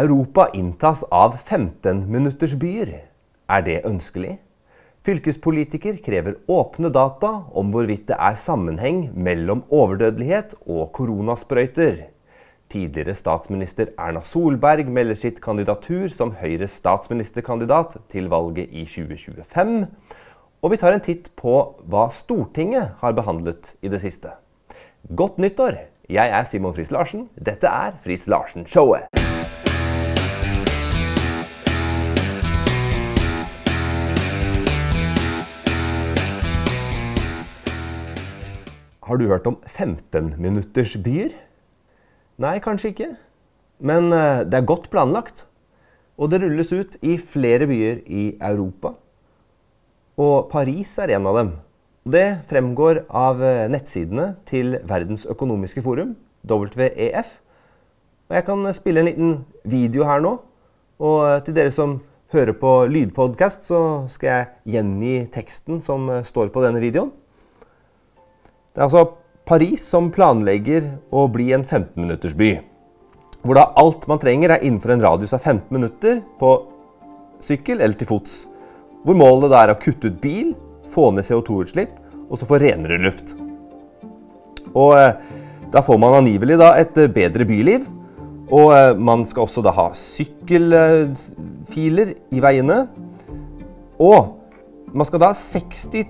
Europa inntas av 15-minuttersbyer. Er det ønskelig? Fylkespolitiker krever åpne data om hvorvidt det er sammenheng mellom overdødelighet og koronasprøyter. Tidligere statsminister Erna Solberg melder sitt kandidatur som Høyres statsministerkandidat til valget i 2025. Og vi tar en titt på hva Stortinget har behandlet i det siste. Godt nyttår! Jeg er Simon Friis Larsen. Dette er Friis Larsen-showet. Har du hørt om 15-minuttersbyer? Nei, kanskje ikke. Men eh, det er godt planlagt. Og det rulles ut i flere byer i Europa. Og Paris er en av dem. Det fremgår av eh, nettsidene til Verdens økonomiske forum, WEF. Og jeg kan spille en liten video her nå. Og eh, til dere som hører på lydpodkast, så skal jeg gjengi teksten som står på denne videoen. Det er altså Paris som planlegger å bli en 15-minuttersby. Hvor da alt man trenger, er innenfor en radius av 15 minutter på sykkel eller til fots. Hvor målet da er å kutte ut bil, få ned CO2-utslipp og så få renere luft. Og eh, da får man angivelig da et eh, bedre byliv. Og eh, man skal også da ha sykkelfiler i veiene. Og man skal da ha 60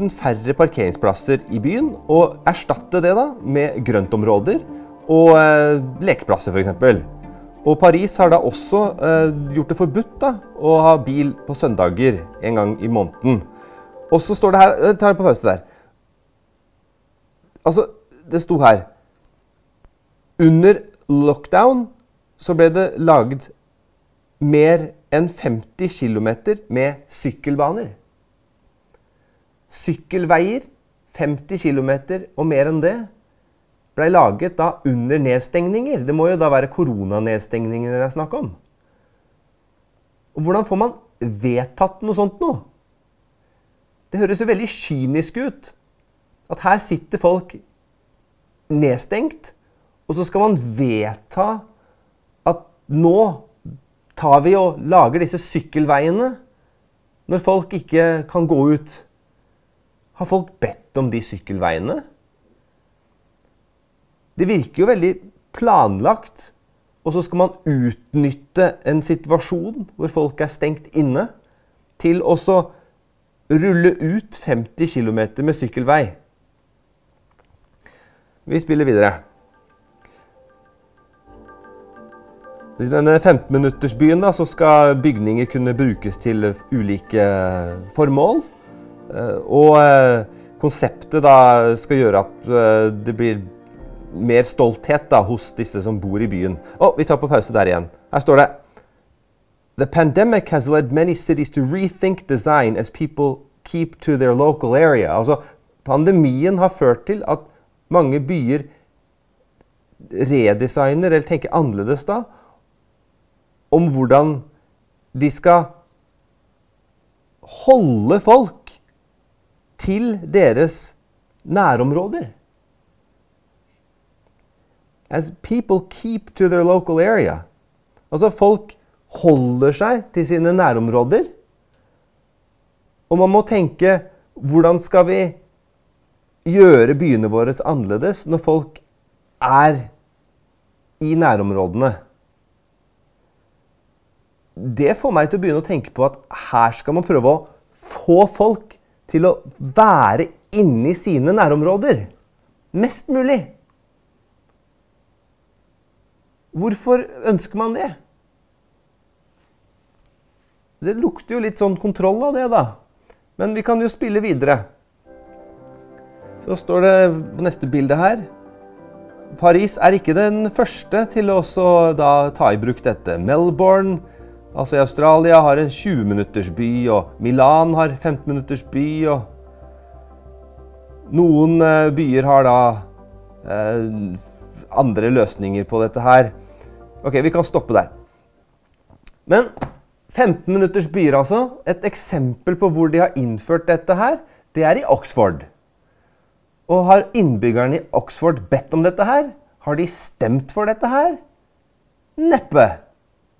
000 færre parkeringsplasser i byen, og erstatte det da med grøntområder og eh, lekeplasser f.eks. Og Paris har da også eh, gjort det forbudt da, å ha bil på søndager en gang i måneden. Og så står det her Jeg tar det på pause der. Altså, det sto her Under lockdown så ble det laget mer enn 50 km med sykkelbaner sykkelveier, 50 km og mer enn det, blei laget da under nedstengninger. Det må jo da være koronanedstengninger det er snakk om. Og hvordan får man vedtatt noe sånt nå? Det høres jo veldig kynisk ut. At her sitter folk nedstengt, og så skal man vedta at nå tar vi og lager disse sykkelveiene når folk ikke kan gå ut har folk bedt om de sykkelveiene? Det virker jo veldig planlagt. Og så skal man utnytte en situasjon hvor folk er stengt inne, til å rulle ut 50 km med sykkelvei. Vi spiller videre. I denne 15-minuttersbyen skal bygninger kunne brukes til ulike formål. Eh, og eh, konseptet da skal gjøre at eh, det blir mer stolthet da, hos disse som bor i byen. Og vi tar på pause der igjen. Her står det The pandemic has led many cities to rethink design as people keep to their local area. Altså, pandemien har ført til at mange byer redesigner eller tenker annerledes da om hvordan de skal holde folk til deres nærområder. As people keep to their local area. Altså folk holder seg til sine nærområder. Og man må tenke hvordan skal vi gjøre byene våre annerledes når folk er i nærområdene? Det får meg til å begynne å tenke på at her skal man prøve å få folk til å være inni sine nærområder. Mest mulig. Hvorfor ønsker man det? Det lukter jo litt sånn kontroll av det, da. Men vi kan jo spille videre. Så står det på neste bilde her Paris er ikke den første til å ta i bruk dette. Melbourne Altså i Australia har en 20 minutters by, og Milan har 15 minutters by. og Noen eh, byer har da eh, andre løsninger på dette her. Ok, vi kan stoppe der. Men 15 minutters byer, altså. Et eksempel på hvor de har innført dette her, det er i Oxford. Og har innbyggerne i Oxford bedt om dette her? Har de stemt for dette her? Neppe.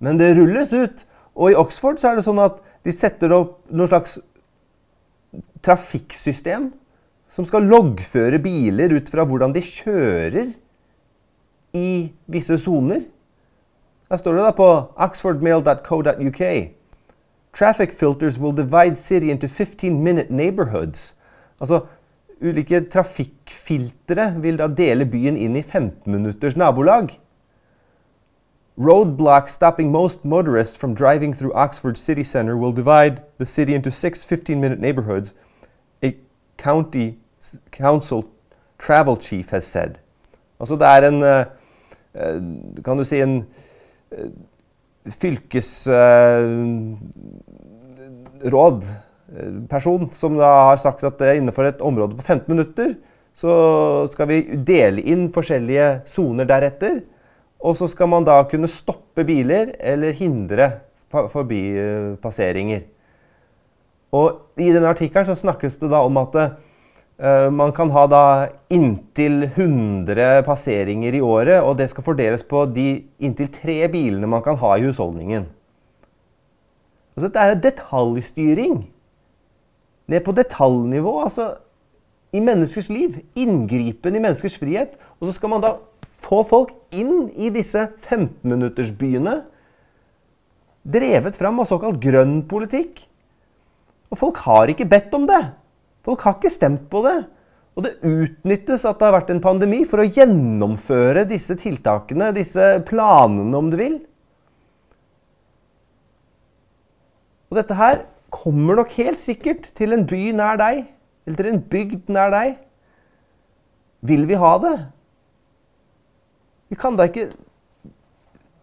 Men det rulles ut. Og i Oxford så er det sånn at de setter opp noe slags trafikksystem som skal loggføre biler ut fra hvordan de kjører i visse soner. Der står det da på oxfordmail.co.uk Traffic filters will divide city into 15-minute neighborhoods. Altså, Ulike trafikkfiltre vil da dele byen inn i 15 minutters nabolag. Roadblock stopping most motorists from driving through Oxford city center will divide the city into six 15-minute neighborhoods, a county council travel chief has said. Altså det er en uh, Kan du si en uh, fylkesråd person som da har sagt at innenfor et område på 15 minutter så skal vi dele inn forskjellige soner deretter. Og så skal man da kunne stoppe biler eller hindre forbipasseringer. Og I denne artikkelen så snakkes det da om at uh, man kan ha da inntil 100 passeringer i året, og det skal fordeles på de inntil tre bilene man kan ha i husholdningen. Altså, dette er detaljstyring ned på detaljnivå. altså i menneskers liv. Inngripen i menneskers frihet. Og så skal man da få folk inn i disse 15-minuttersbyene. Drevet fram av såkalt grønn politikk. Og folk har ikke bedt om det. Folk har ikke stemt på det. Og det utnyttes at det har vært en pandemi for å gjennomføre disse tiltakene, disse planene, om du vil. Og dette her kommer nok helt sikkert til en by nær deg, eller til en bygd nær deg. Vil vi ha det? Vi kan da ikke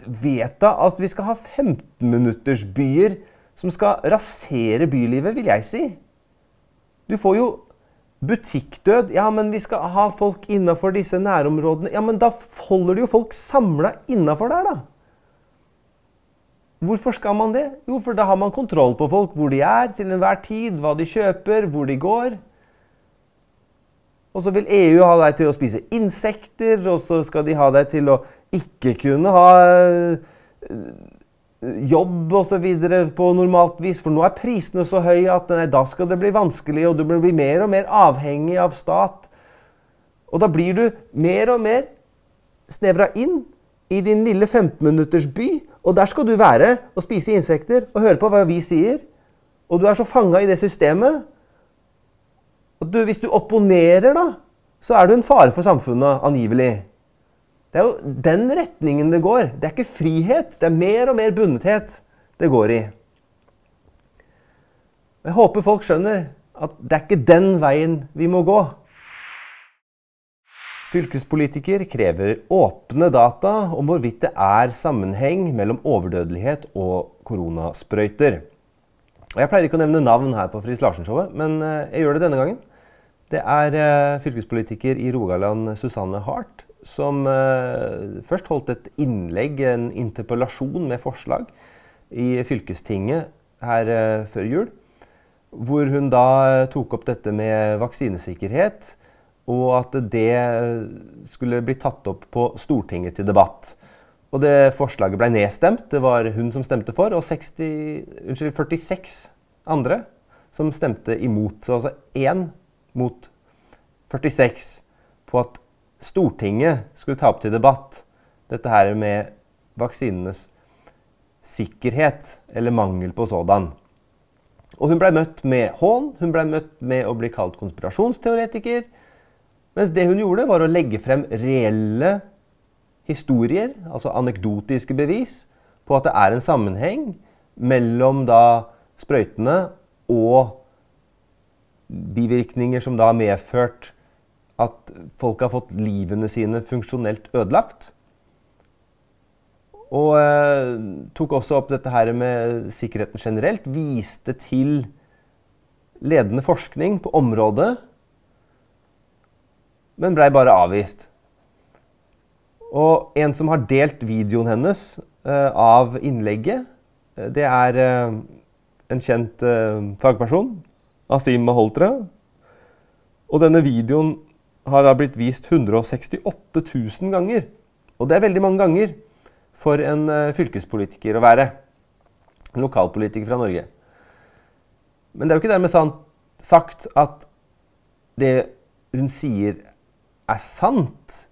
vedta at vi skal ha 15-minuttersbyer som skal rasere bylivet, vil jeg si. Du får jo butikkdød. Ja, men vi skal ha folk innafor disse nærområdene. Ja, men da holder du jo folk samla innafor der, da. Hvorfor skal man det? Jo, for da har man kontroll på folk, hvor de er til enhver tid, hva de kjøper, hvor de går. Og så vil EU ha deg til å spise insekter, og så skal de ha deg til å ikke kunne ha eh, jobb osv. på normalt vis. For nå er prisene så høye at nei, da skal det bli vanskelig, og du blir mer og mer avhengig av stat. Og da blir du mer og mer snevra inn i din lille 15-minutters by og der skal du være og spise insekter og høre på hva vi sier. Og du er så fanga i det systemet at du, hvis du opponerer, da, så er du en fare for samfunnet, angivelig. Det er jo den retningen det går. Det er ikke frihet, det er mer og mer bundethet det går i. Jeg håper folk skjønner at det er ikke den veien vi må gå. Fylkespolitiker krever åpne data om hvorvidt det er sammenheng mellom overdødelighet og koronasprøyter. Jeg pleier ikke å nevne navn her på Fritz Larsen-showet, men eh, jeg gjør det denne gangen. Det er eh, fylkespolitiker i Rogaland Susanne Hart som eh, først holdt et innlegg, en interpellasjon med forslag, i fylkestinget her før jul. Hvor hun da tok opp dette med vaksinesikkerhet og at det skulle bli tatt opp på Stortinget til debatt. Og det forslaget ble nedstemt. Det var hun som stemte for, og 60, unnskyld, 46 andre som stemte imot. Så altså én mot 46 på at Stortinget skulle ta opp til debatt dette her med vaksinenes sikkerhet, eller mangel på sådan. Og hun blei møtt med hån, hun blei møtt med å bli kalt konspirasjonsteoretiker. Mens det hun gjorde, var å legge frem reelle historier, altså anekdotiske bevis, på at det er en sammenheng mellom da sprøytene og bivirkninger som da har medført at folk har fått livene sine funksjonelt ødelagt. Og eh, tok også opp dette her med sikkerheten generelt. Viste til ledende forskning på området men blei bare avvist. Og en som har delt videoen hennes eh, av innlegget, uh, det er eh, en kjent fagperson, Asim Maholtra. Og denne videoen har da blitt vist 168 000 ganger. Og det er veldig mange ganger. for en eh, fylkespolitiker å være. En lokalpolitiker fra Norge. Men det er jo ikke dermed sant, sagt at det hun sier, er sant.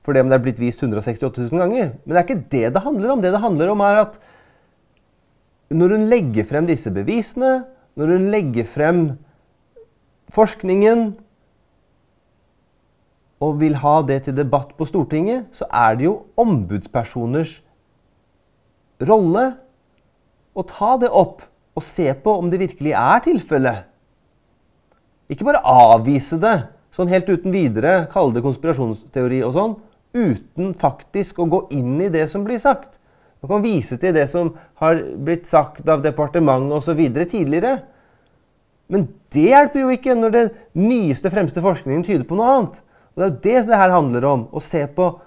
Fordi om det er blitt vist 168 000 ganger. Men det er ikke det det handler om. Det det handler om, er at når hun legger frem disse bevisene, når hun legger frem forskningen og vil ha det til debatt på Stortinget, så er det jo ombudspersoners rolle å ta det opp og se på om det virkelig er tilfellet. Ikke bare avvise det sånn helt uten videre, kalle det konspirasjonsteori og sånn, uten faktisk å gå inn i det som blir sagt. Man kan vise til det som har blitt sagt av departementet osv. tidligere. Men det hjelper jo ikke når den nyeste, fremste forskningen tyder på noe annet. Og Det er jo det det her handler om. Å se på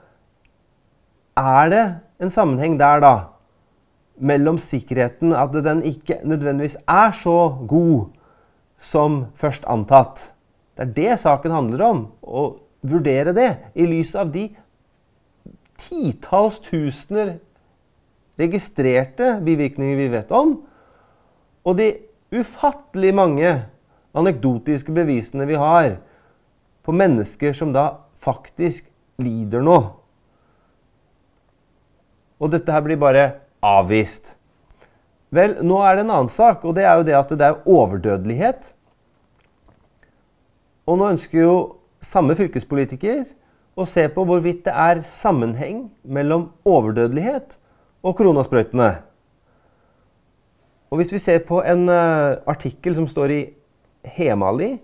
Er det en sammenheng der, da? Mellom sikkerheten, at den ikke nødvendigvis er så god som først antatt. Det er det saken handler om. Å vurdere det i lys av de titalls tusener registrerte bivirkninger vi vet om, og de ufattelig mange anekdotiske bevisene vi har på mennesker som da faktisk lider nå. Og dette her blir bare avvist. Vel, nå er det en annen sak, og det er jo det at det er overdødelighet. Og nå ønsker jo samme fylkespolitiker å se på hvorvidt det er sammenheng mellom overdødelighet og koronasprøytene. Og hvis vi ser på en uh, artikkel som står i Hemali,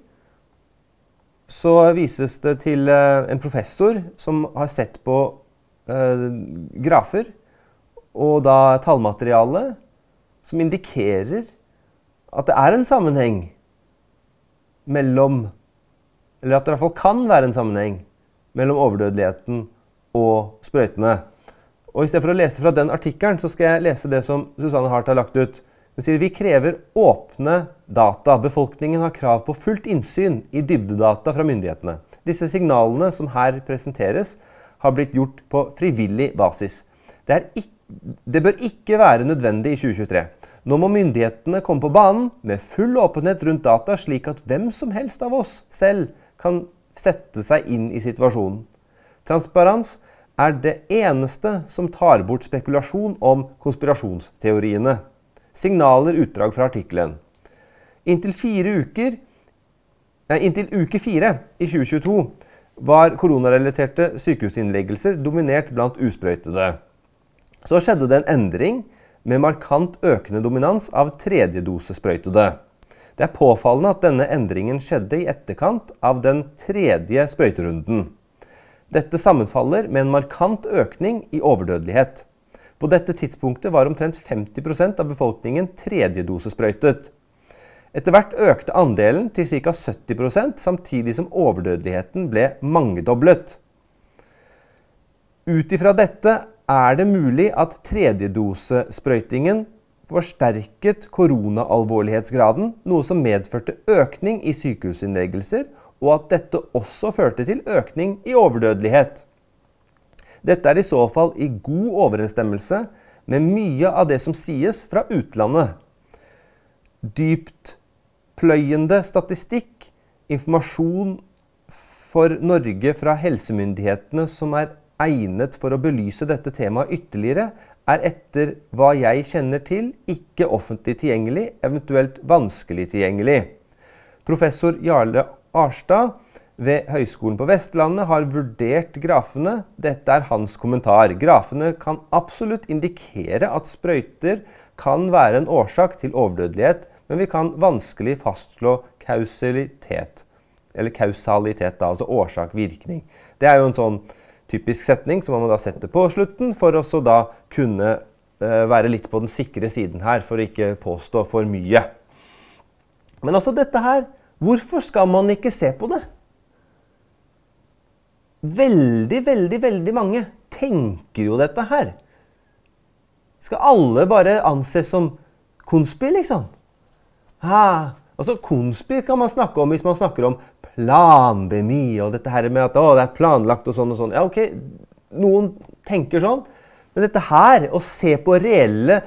så vises det til uh, en professor som har sett på uh, grafer og da tallmateriale som indikerer at det er en sammenheng mellom Eller at det i hvert fall kan være en sammenheng mellom overdødeligheten og sprøytene. Og I stedet for å lese fra den artikkelen, så skal jeg lese det som Susanne Hart har lagt ut. Hun sier vi krever åpne data. Befolkningen har krav på fullt innsyn i dybdedata fra myndighetene. Disse signalene som her presenteres, har blitt gjort på frivillig basis. Det, ikke, det bør ikke være nødvendig i 2023. Nå må myndighetene komme på banen med full åpenhet rundt data, slik at hvem som helst av oss selv kan sette seg inn i situasjonen. Transparens er det eneste som tar bort spekulasjon om konspirasjonsteoriene. Signaler utdrag fra artikkelen. Inntil, inntil uke fire i 2022 var koronarelaterte sykehusinnleggelser dominert blant usprøytede. Så skjedde det en endring med markant økende dominans av tredjedosesprøytede. Det er påfallende at denne endringen skjedde i etterkant av den tredje sprøyterunden. Dette sammenfaller med en markant økning i overdødelighet. På dette tidspunktet var omtrent 50% av befolkningen tredjedosesprøytet. Etter hvert økte andelen til ca. 70% samtidig som overdødeligheten ble mangedoblet. Ut ifra dette er det mulig at tredjedosesprøytingen forsterket koronaalvorlighetsgraden, noe som medførte økning i sykehusinnleggelser, og at dette også førte til økning i overdødelighet. Dette er i så fall i god overensstemmelse med mye av det som sies fra utlandet. Dyptpløyende statistikk, informasjon for Norge fra helsemyndighetene som er egnet for å belyse dette temaet ytterligere, er etter hva jeg kjenner til, ikke offentlig tilgjengelig, eventuelt vanskelig tilgjengelig. Professor Jarle Arstad ved Høgskolen på Vestlandet har vurdert grafene. Dette er hans kommentar. Grafene kan absolutt indikere at sprøyter kan være en årsak til overdødelighet, men vi kan vanskelig fastslå kausalitet. Eller kausalitet, da, altså årsak-virkning. Det er jo en sånn typisk setning som man må da sette på slutten for å da kunne uh, være litt på den sikre siden her, for å ikke påstå for mye. Men altså dette her Hvorfor skal man ikke se på det? Veldig, veldig, veldig mange tenker jo dette her. Skal alle bare anses som konspi, liksom? Ha, altså Konspi kan man snakke om hvis man snakker om plandemi og dette her med at å, det er planlagt og sånn og sånn. Ja, ok, noen tenker sånn. Men dette her, å se på reelle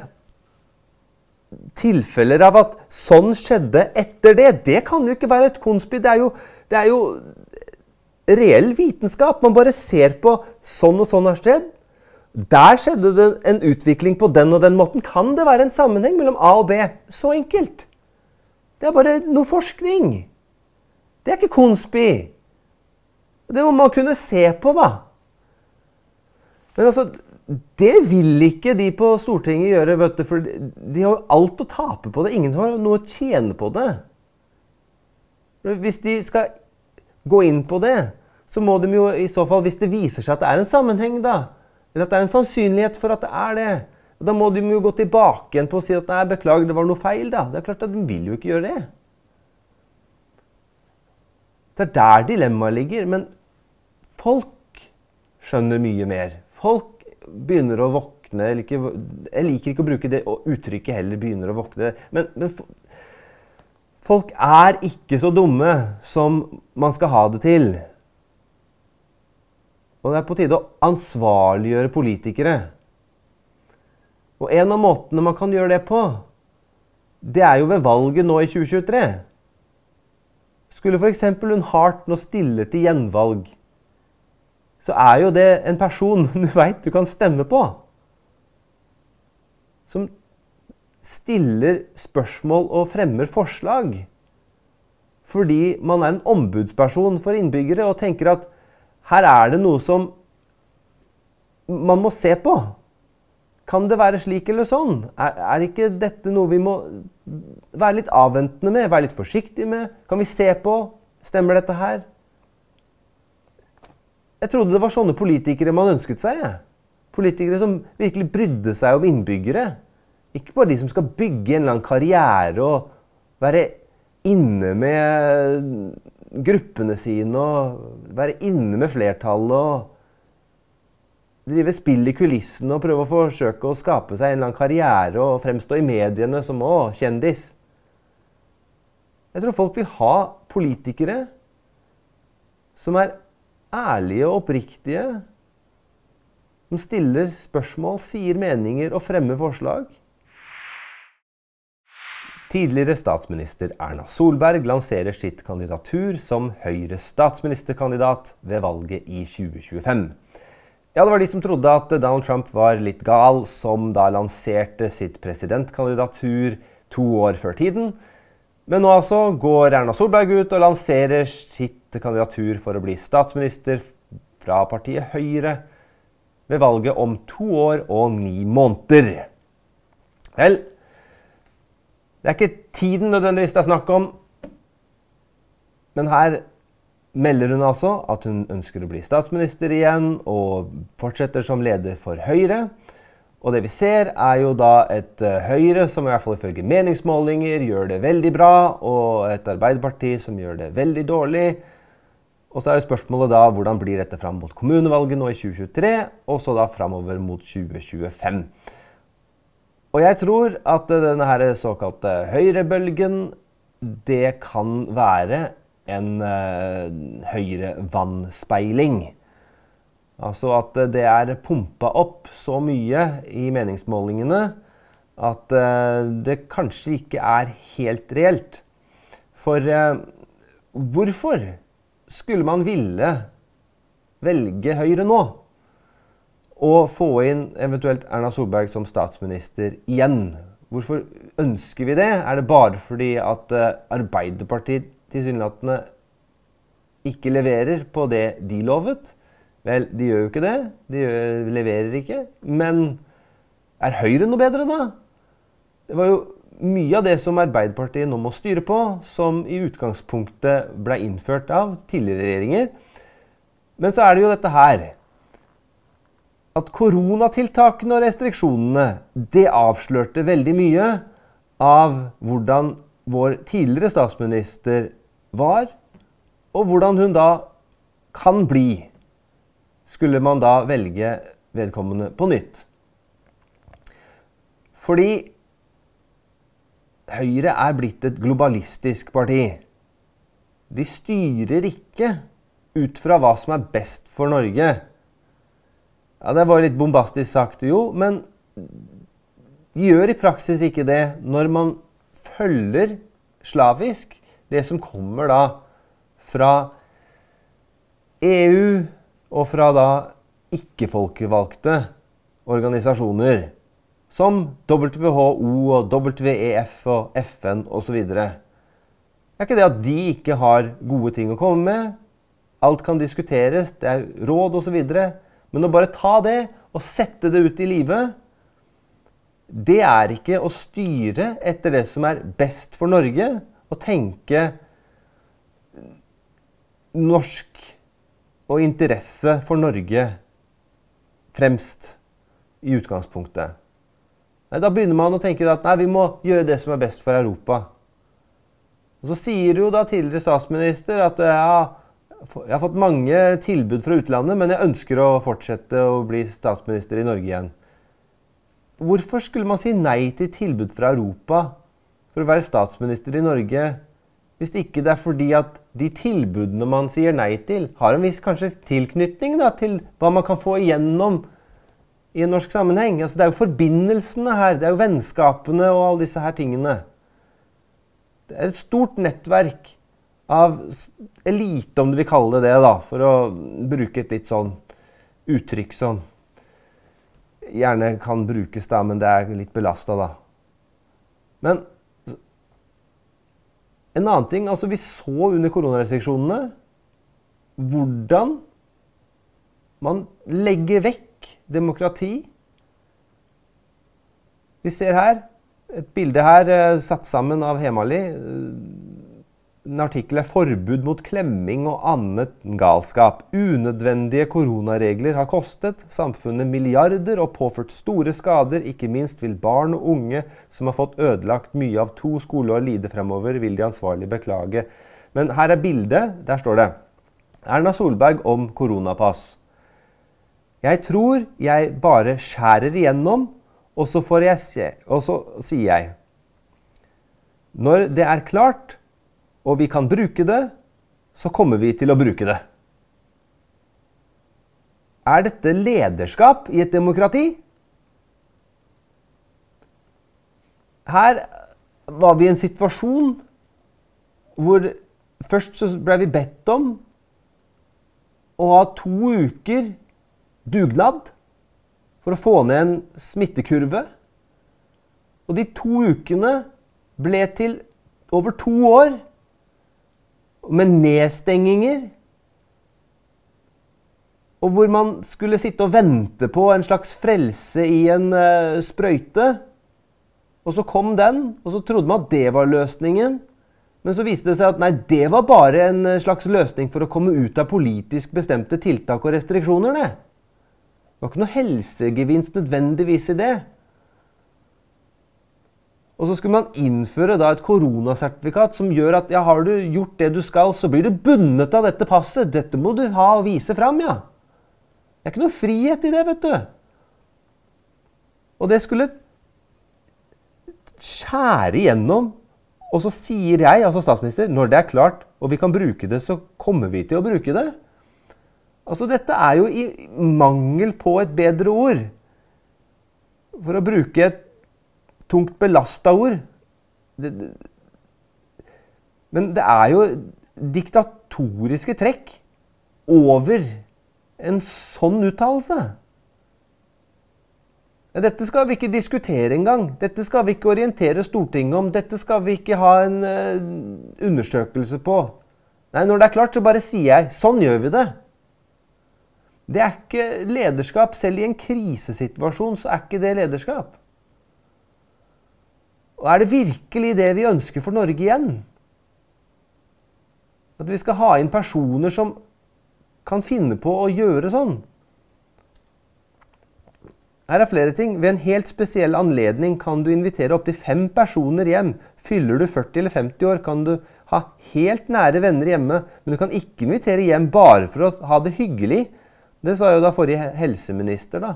tilfeller av at sånn skjedde etter det, det kan jo ikke være et konspi. Det er jo, det er jo reell vitenskap. Man bare ser på sånn og sånn har skjedd. Der skjedde det en utvikling på den og den måten. Kan det være en sammenheng mellom A og B? Så enkelt. Det er bare noe forskning. Det er ikke konspi. Det må man kunne se på, da. Men altså, det vil ikke de på Stortinget gjøre, vet du, for de har jo alt å tape på det. Ingen har noe å tjene på det. Hvis de skal gå inn på det, så må de jo i så fall, hvis det viser seg at det er en sammenheng, da, eller at det er en sannsynlighet for at det er det, da må de jo gå tilbake igjen på å si at nei, beklager, det var noe feil. da. Det er klart at De vil jo ikke gjøre det. Det er der dilemmaet ligger. Men folk skjønner mye mer. Folk begynner å våkne Jeg liker, jeg liker ikke å bruke det uttrykket heller, begynner å våkne. Men, men, folk er ikke så dumme som man skal ha det til. Og det er på tide å ansvarliggjøre politikere. Og en av måtene man kan gjøre det på, det er jo ved valget nå i 2023. Skulle f.eks. hun Hart nå stille til gjenvalg, så er jo det en person du veit du kan stemme på. Som stiller spørsmål og fremmer forslag. Fordi man er en ombudsperson for innbyggere og tenker at her er det noe som man må se på. Kan det være slik eller sånn? Er, er ikke dette noe vi må være litt avventende med? Være litt forsiktige med? Kan vi se på? Stemmer dette her? Jeg trodde det var sånne politikere man ønsket seg. Ja. Politikere som virkelig brydde seg om innbyggere. Ikke bare de som skal bygge en eller annen karriere og være inne med gruppene sine og være inne med flertallet og drive spill i kulissene og prøve å forsøke å skape seg en eller annen karriere og fremstå i mediene som å, kjendis. Jeg tror folk vil ha politikere som er ærlige og oppriktige, som stiller spørsmål, sier meninger og fremmer forslag. Tidligere statsminister Erna Solberg lanserer sitt kandidatur som Høyres statsministerkandidat ved valget i 2025. Ja, det var de som trodde at Donald Trump var litt gal, som da lanserte sitt presidentkandidatur to år før tiden. Men nå altså går Erna Solberg ut og lanserer sitt kandidatur for å bli statsminister fra partiet Høyre ved valget om to år og ni måneder. Vel, det er ikke tiden nødvendigvis det er snakk om, men her melder hun altså at hun ønsker å bli statsminister igjen og fortsetter som leder for Høyre. Og det vi ser, er jo da et uh, Høyre som i hvert fall ifølge meningsmålinger gjør det veldig bra, og et Arbeiderparti som gjør det veldig dårlig. Og så er jo spørsmålet da hvordan blir dette fram mot kommunevalget nå i 2023, og så da framover mot 2025. Og jeg tror at denne her såkalte høyrebølgen, det kan være en uh, høyrevannspeiling. vannspeiling. Altså at det er pumpa opp så mye i meningsmålingene at uh, det kanskje ikke er helt reelt. For uh, hvorfor skulle man ville velge Høyre nå? Og få inn eventuelt Erna Solberg som statsminister igjen? Hvorfor ønsker vi det? Er det bare fordi at Arbeiderpartiet tilsynelatende ikke leverer på det de lovet. Vel, de gjør jo ikke det. De leverer ikke. Men er Høyre noe bedre, da? Det var jo mye av det som Arbeiderpartiet nå må styre på, som i utgangspunktet ble innført av tidligere regjeringer. Men så er det jo dette her At koronatiltakene og restriksjonene det avslørte veldig mye av hvordan vår tidligere statsminister var, og hvordan hun da kan bli, skulle man da velge vedkommende på nytt. Fordi Høyre er blitt et globalistisk parti. De styrer ikke ut fra hva som er best for Norge. Ja, Det var litt bombastisk sagt, jo, men de gjør i praksis ikke det når man følger slavisk det som kommer da fra EU og fra da ikke-folkevalgte organisasjoner som WHO og WEF og FN osv. Det er ikke det at de ikke har gode ting å komme med. Alt kan diskuteres, det er råd osv. Men å bare ta det og sette det ut i livet, det er ikke å styre etter det som er best for Norge, og tenke norsk og interesse for Norge fremst i utgangspunktet. Nei, da begynner man å tenke at nei, vi må gjøre det som er best for Europa. Og Så sier jo da tidligere statsminister at ja, jeg har fått mange tilbud fra utlandet, men jeg ønsker å fortsette å bli statsminister i Norge igjen. Hvorfor skulle man si nei til tilbud fra Europa for å være statsminister i Norge, hvis ikke det er fordi at de tilbudene man sier nei til, har en viss kanskje tilknytning da, til hva man kan få igjennom i en norsk sammenheng? Altså, det er jo forbindelsene her, det er jo vennskapene og alle disse her tingene. Det er et stort nettverk av elite, om du vil kalle det det, da, for å bruke et litt sånn uttrykk som gjerne kan brukes, da, men det er litt belasta, da. Men en annen ting altså Vi så under koronarestriksjonene hvordan man legger vekk demokrati. Vi ser her et bilde her eh, satt sammen av Hemali. En artikkel er 'Forbud mot klemming og annet galskap'. Unødvendige koronaregler har kostet samfunnet milliarder og påført store skader. Ikke minst vil barn og unge som har fått ødelagt mye av to skoleår, lide fremover, vil de ansvarlige beklage. Men her er bildet. Der står det Erna Solberg om koronapass. Jeg tror jeg bare skjærer igjennom og så, jeg se, og så sier jeg Når det er klart, og vi kan bruke det, så kommer vi til å bruke det. Er dette lederskap i et demokrati? Her var vi i en situasjon hvor først så ble vi bedt om å ha to uker dugnad for å få ned en smittekurve. Og de to ukene ble til over to år med nedstenginger. Og hvor man skulle sitte og vente på en slags frelse i en uh, sprøyte. Og så kom den, og så trodde man at det var løsningen. Men så viste det seg at nei, det var bare en eh, slags løsning for å komme ut av politisk bestemte tiltak og restriksjoner. det. Var ikke noe helsegevinst nødvendigvis i det. Og så skulle man innføre da et koronasertifikat som gjør at ja, har du gjort det du skal, så blir du bundet av dette passet. Dette må du ha og vise fram, ja. Det er ikke noe frihet i det, vet du. Og det skulle skjære igjennom. Og så sier jeg, altså statsminister, når det er klart og vi kan bruke det, så kommer vi til å bruke det. Altså, dette er jo i mangel på et bedre ord. For å bruke et tungt belasta ord. Det, det, men det er jo diktatoriske trekk over en sånn uttalelse. Dette skal vi ikke diskutere engang. Dette skal vi ikke orientere Stortinget om. Dette skal vi ikke ha en uh, undersøkelse på. Nei, Når det er klart, så bare sier jeg sånn gjør vi det. Det er ikke lederskap. Selv i en krisesituasjon så er ikke det lederskap. Og er det virkelig det vi ønsker for Norge igjen? At vi skal ha inn personer som kan finne på å gjøre sånn? Her er flere ting. Ved en helt spesiell anledning kan du invitere opptil fem personer hjem. Fyller du 40 eller 50 år, kan du ha helt nære venner hjemme, men du kan ikke invitere hjem bare for å ha det hyggelig det sa jo da forrige helseminister, da.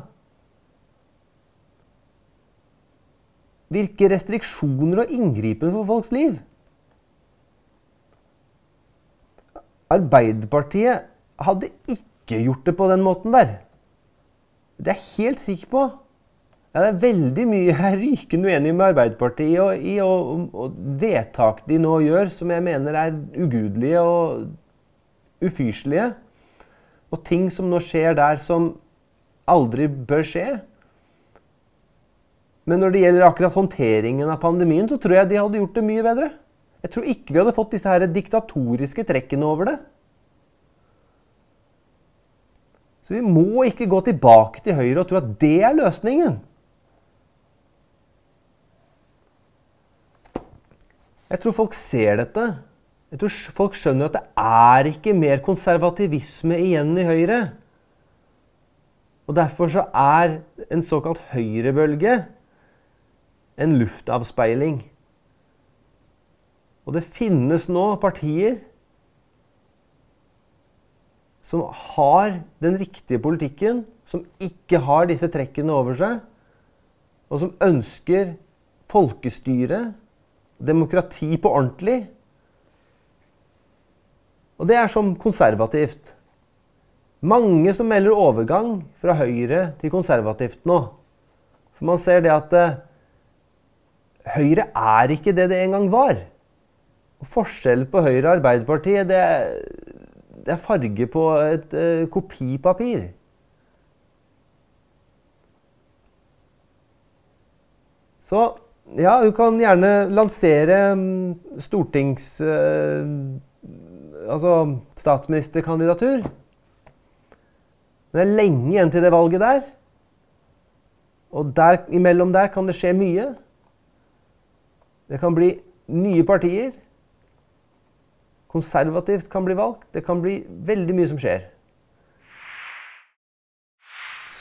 Hvilke restriksjoner og inngripen for folks liv? Arbeiderpartiet hadde ikke gjort det på den måten der. Det er jeg helt sikker på. Ja, det er veldig mye jeg er rykende uenig med Arbeiderpartiet og, i, og, og vedtak de nå gjør, som jeg mener er ugudelige og ufyselige. Og ting som nå skjer der som aldri bør skje. Men når det gjelder akkurat håndteringen av pandemien, så tror jeg de hadde gjort det mye bedre. Jeg tror ikke vi hadde fått disse her diktatoriske trekkene over det. Så vi må ikke gå tilbake til Høyre og tro at det er løsningen. Jeg tror folk ser dette. Jeg tror folk skjønner at det er ikke mer konservativisme igjen i Høyre. Og Derfor så er en såkalt høyrebølge en luftavspeiling. Og det finnes nå partier som har den riktige politikken, som ikke har disse trekkene over seg, og som ønsker folkestyre demokrati på ordentlig. Og det er som konservativt. Mange som melder overgang fra Høyre til konservativt nå. For man ser det at uh, Høyre er ikke det det en gang var. Og Forskjellen på Høyre og Arbeiderpartiet, det, det er farge på et uh, kopipapir. Så ja, hun kan gjerne lansere mm, stortings... Uh, altså statsministerkandidatur. Men det er lenge igjen til det valget der. Og der, imellom der kan det skje mye. Det kan bli nye partier. Konservativt kan bli valgt. Det kan bli veldig mye som skjer.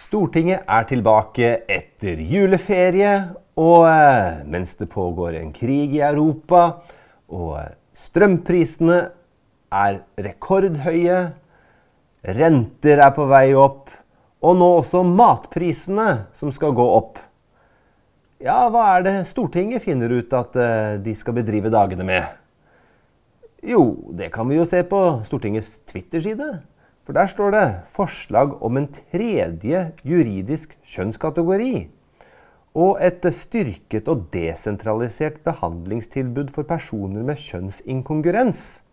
Stortinget er tilbake etter juleferie, og eh, mens det pågår en krig i Europa, og eh, strømprisene er rekordhøye, renter er på vei opp, og nå også matprisene som skal gå opp. Ja, hva er det Stortinget finner ut at eh, de skal bedrive dagene med? Jo, det kan vi jo se på Stortingets Twitter-side. For der står det 'forslag om en tredje juridisk kjønnskategori' og et styrket og desentralisert behandlingstilbud for personer med kjønnsinkongruens,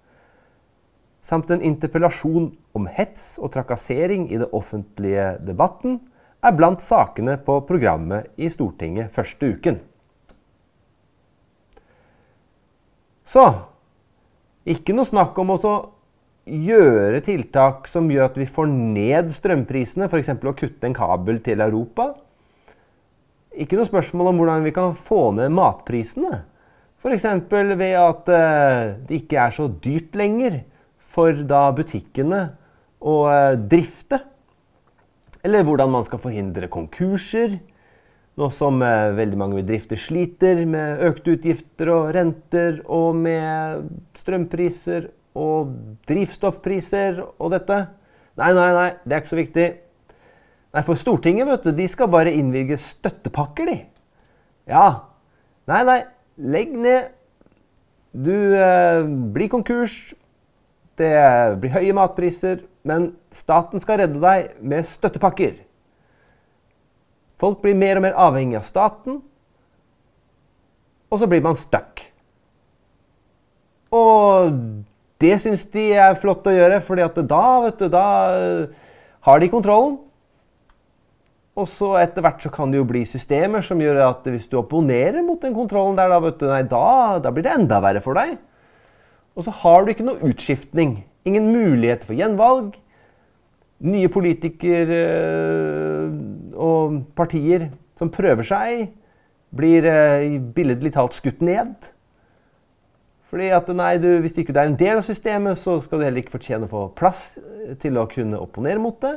samt en interpellasjon om hets og trakassering i det offentlige debatten, er blant sakene på programmet i Stortinget første uken. Så ikke noe snakk om å gjøre tiltak som gjør at vi får ned strømprisene, f.eks. å kutte en kabel til Europa ikke noe spørsmål om hvordan vi kan få ned matprisene. F.eks. ved at eh, det ikke er så dyrt lenger for da butikkene å eh, drifte. Eller hvordan man skal forhindre konkurser. Nå som eh, veldig mange bedrifter sliter med økte utgifter og renter og med strømpriser og drivstoffpriser og dette. Nei, nei, nei, det er ikke så viktig. Nei, for Stortinget vet du, de skal bare innvilge støttepakker, de. Ja. Nei, nei, legg ned. Du eh, blir konkurs. Det blir høye matpriser. Men staten skal redde deg med støttepakker. Folk blir mer og mer avhengig av staten. Og så blir man stuck. Og det syns de er flott å gjøre, fordi da, vet du, da har de kontrollen. Og så etter hvert så kan det jo bli systemer som gjør at hvis du opponerer mot den kontrollen der, da, vet du, nei, da, da blir det enda verre for deg. Og så har du ikke noe utskiftning. Ingen mulighet for gjenvalg. Nye politikere øh, og partier som prøver seg, blir øh, billedlig talt skutt ned. Fordi at nei, du, Hvis ikke du er en del av systemet, så skal du heller ikke fortjene å få plass til å kunne opponere mot det.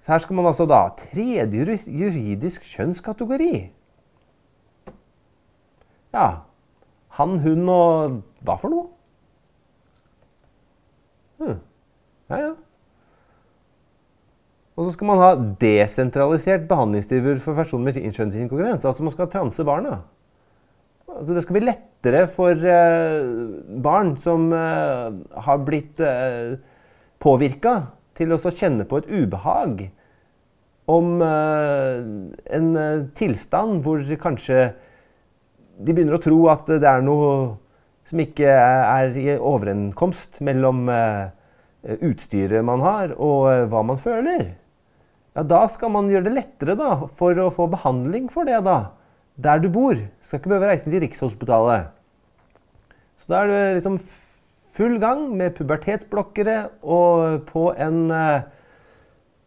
Så her skal man altså da ha Tredje juridisk kjønnskategori. Ja. Han, hun og hva for noe? Hm. Ja, ja. Og så skal man ha desentralisert behandlingstilbud for personer med kjønnsinkongruens. Altså man skal transe barna. Altså det skal bli lettere for uh, barn som uh, har blitt uh, påvirka til å kjenne på et ubehag om uh, en tilstand hvor kanskje de begynner å tro at det er noe som ikke er i overenkomst mellom uh, utstyret man har, og hva man føler. Ja, da skal man gjøre det lettere da, for å få behandling for det da, der du bor. Skal ikke behøve reise til Rikshospitalet. Så da er du liksom full gang med pubertetsblokkere og på en uh,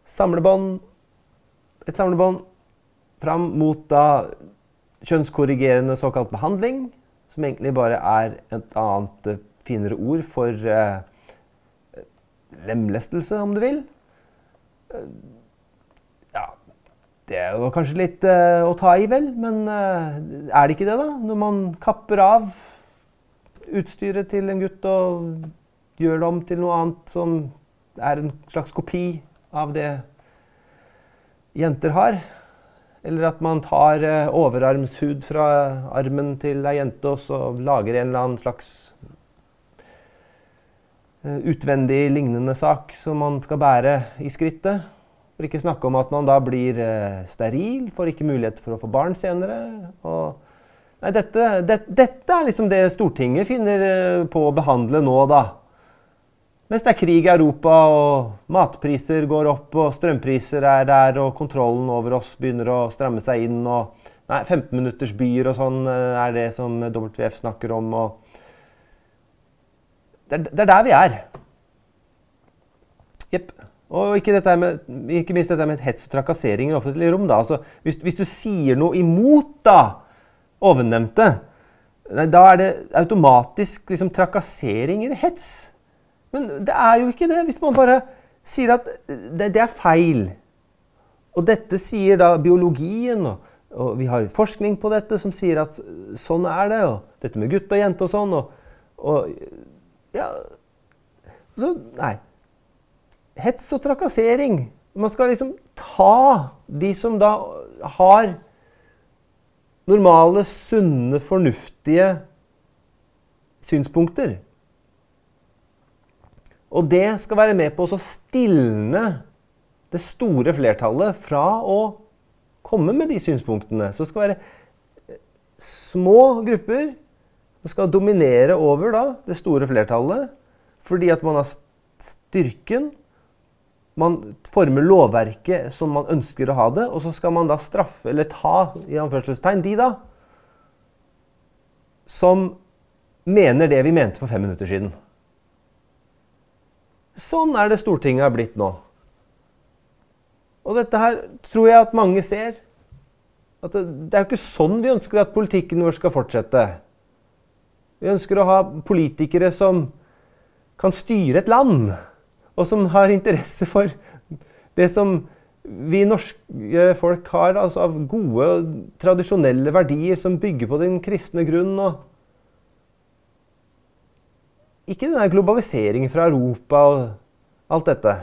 samlebånd Et samlebånd fram mot da kjønnskorrigerende såkalt behandling, som egentlig bare er et annet uh, finere ord for eh, lemlestelse, om du vil. ja, det er jo kanskje litt å ta i, vel, men er det ikke det, da? Når man kapper av utstyret til en gutt og gjør det om til noe annet som er en slags kopi av det jenter har. Eller at man tar eh, overarmshud fra armen til ei jente og så lager en eller annen slags eh, utvendig lignende sak som man skal bære i skrittet. For ikke snakke om at man da blir eh, steril, får ikke mulighet for å få barn senere. Nei, dette, det, dette, er liksom det Stortinget finner på å behandle nå, da. Mens det er krig i Europa, og matpriser går opp, og strømpriser er der, og kontrollen over oss begynner å stramme seg inn, og nei, 15 minutters byer og sånn eh, er det som WF snakker om, og det, det er der vi er. Jepp. Og ikke, med, ikke, minst dette med hets og trakassering i offentlige rom. da. Altså, hvis, hvis, du sier noe imot, da, ovennevnte, da er det automatisk liksom, trakassering eller hets. Men det er jo ikke det, hvis man bare sier at det, det er feil. Og dette sier da biologien, og, og, vi har forskning på dette som sier at sånn er det. Og dette med gutt og jente og sånn. Og, og ja Så nei. Hets og trakassering. Man skal liksom ta de som da har normale, sunne, fornuftige synspunkter. Og det skal være med på å stilne det store flertallet fra å komme med de synspunktene. Så det skal være eh, små grupper som skal dominere over da, det store flertallet. Fordi at man har styrken man former lovverket som man ønsker å ha det, og så skal man da straffe, eller ta i anførselstegn, de da som mener det vi mente for fem minutter siden. Sånn er det Stortinget har blitt nå. Og dette her tror jeg at mange ser. At det, det er jo ikke sånn vi ønsker at politikken vår skal fortsette. Vi ønsker å ha politikere som kan styre et land og som har interesse for det som vi norske folk har altså av gode, tradisjonelle verdier som bygger på den kristne grunn. og Ikke denne globaliseringen fra Europa og alt dette.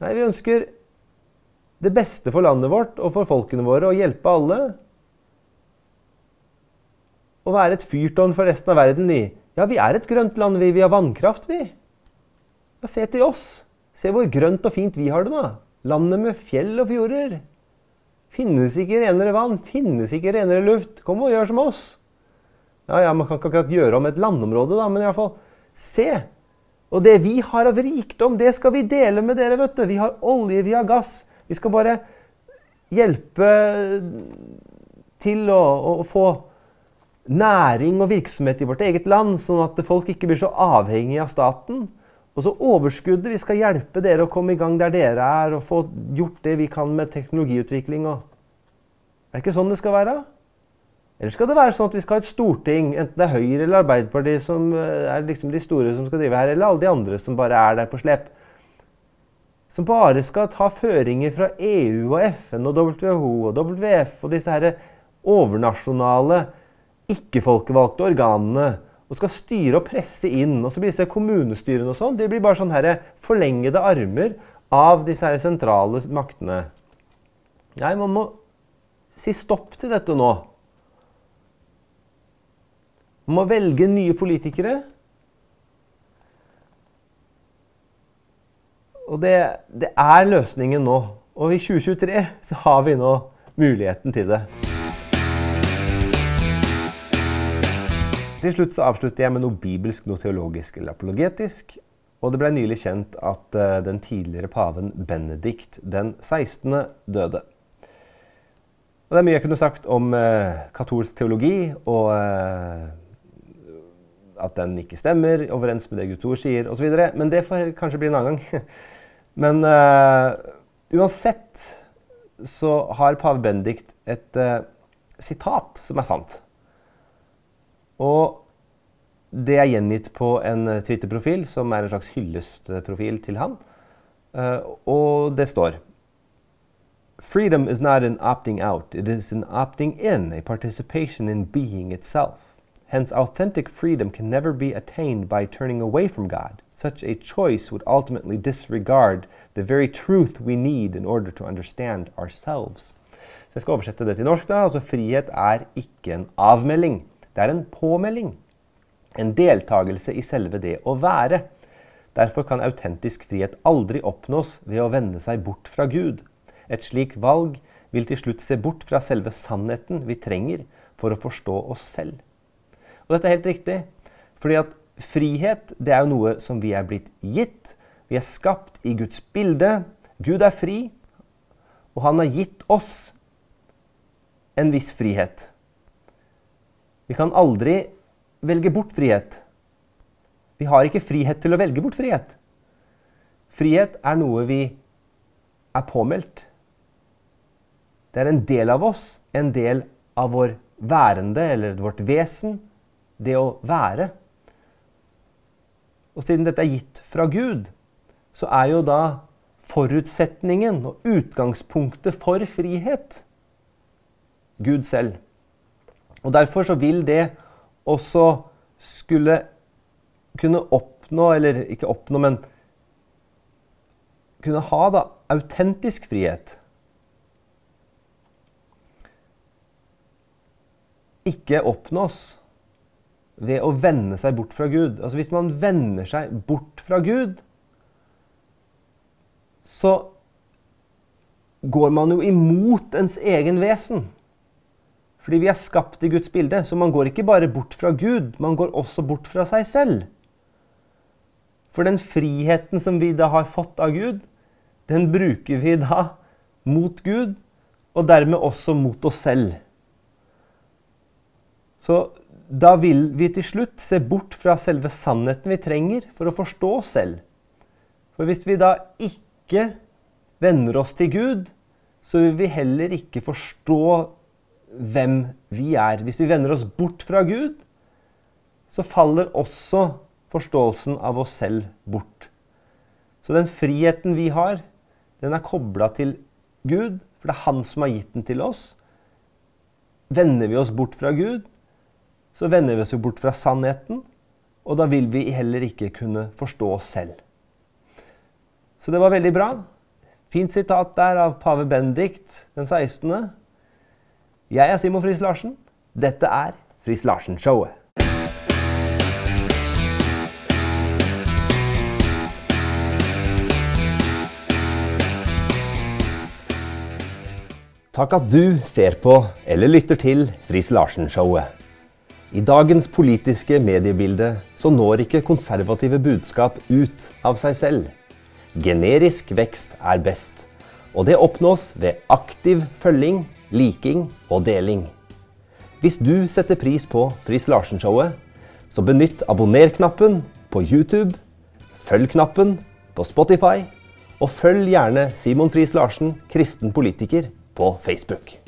Nei, vi ønsker det beste for landet vårt og for folkene våre, å hjelpe alle. Å være et fyrtårn for resten av verden i. Ja, vi er et grønt land, vi. Vi har vannkraft, vi. Ja, se til oss. Se hvor grønt og fint vi har det, da. Landet med fjell og fjorder. Finnes ikke renere vann, finnes ikke renere luft. Kom og gjør som oss. Ja, ja, Man kan ikke akkurat gjøre om et landområde, da, men iallfall se. Og det vi har av rikdom, det skal vi dele med dere. vet du. Vi har olje, vi har gass. Vi skal bare hjelpe til å, å få næring og virksomhet i vårt eget land, sånn at folk ikke blir så avhengige av staten. Og så overskuddet. Vi skal hjelpe dere å komme i gang der dere er, og få gjort det vi kan med teknologiutvikling. Og er det ikke sånn det skal være? Eller skal det være sånn at vi skal ha et storting, enten det er Høyre eller Arbeiderpartiet som eh, er liksom de store som skal drive her, eller alle de andre som bare er der på slep? Som bare skal ta føringer fra EU og FN og WHO og WF og disse her overnasjonale, ikke-folkevalgte organene og skal styre og presse inn. Og så blir disse kommunestyrene og sånn, de blir bare sånn her forlengede armer av disse her sentrale maktene. Nei, man må si stopp til dette nå. Man må velge nye politikere. Og det, det er løsningen nå. Og i 2023 så har vi nå muligheten til det. Til slutt så avslutter jeg med noe bibelsk, noe teologisk eller apologetisk. Og det ble nylig kjent at uh, den tidligere paven Benedikt den 16. døde. Og Det er mye jeg kunne sagt om uh, katolsk teologi, og uh, at den ikke stemmer overens med det Gud ord sier osv. Men det får kanskje bli en annen gang. Men uansett så har pave Bendikt et sitat som er sant. Og det er gjengitt på en Twitter-profil som er en slags hyllestprofil til han. Uh, og det står Freedom is not an opting out, it is an opting in, a participation in being itself. Hence, authentic freedom can never be attained by turning away from God. Such a choice would ultimately disregard the very truth we need in order to understand ourselves. Så jeg skal oversette det til norsk. da, altså Frihet er ikke en avmelding. Det er en påmelding. En deltakelse i selve det å være. Derfor kan autentisk frihet aldri oppnås ved å vende seg bort fra Gud. Et slikt valg vil til slutt se bort fra selve sannheten vi trenger for å forstå oss selv. Og dette er helt riktig, fordi at frihet det er jo noe som vi er blitt gitt. Vi er skapt i Guds bilde. Gud er fri, og han har gitt oss en viss frihet. Vi kan aldri velge bort frihet. Vi har ikke frihet til å velge bort frihet. Frihet er noe vi er påmeldt. Det er en del av oss, en del av vår værende eller vårt vesen, det å være. Og siden dette er gitt fra Gud, så er jo da forutsetningen og utgangspunktet for frihet Gud selv. Og Derfor så vil det også skulle kunne oppnå, eller ikke oppnå, men kunne ha da autentisk frihet. Ikke oppnås ved å vende seg bort fra Gud. Altså Hvis man vender seg bort fra Gud, så går man jo imot ens egen vesen. Fordi vi er skapt i Guds bilde. Så man går ikke bare bort fra Gud, man går også bort fra seg selv. For den friheten som vi da har fått av Gud, den bruker vi da mot Gud, og dermed også mot oss selv. Så da vil vi til slutt se bort fra selve sannheten vi trenger for å forstå oss selv. For hvis vi da ikke venner oss til Gud, så vil vi heller ikke forstå hvem vi er. Hvis vi vender oss bort fra Gud, så faller også forståelsen av oss selv bort. Så den friheten vi har, den er kobla til Gud, for det er Han som har gitt den til oss. Vender vi oss bort fra Gud, så vender vi oss jo bort fra sannheten, og da vil vi heller ikke kunne forstå oss selv. Så det var veldig bra. Fint sitat der av pave Benedikt den 16. Jeg er Simon Friis Larsen. Dette er Friis Larsen-showet. Takk at du ser på eller lytter til Friis Larsen-showet. I dagens politiske mediebilde så når ikke konservative budskap ut av seg selv. Generisk vekst er best, og det oppnås ved aktiv følging liking og deling. Hvis du setter pris på Friis Larsen-showet, så benytt abonner-knappen på YouTube, følg-knappen på Spotify, og følg gjerne Simon Friis Larsen, kristen politiker, på Facebook.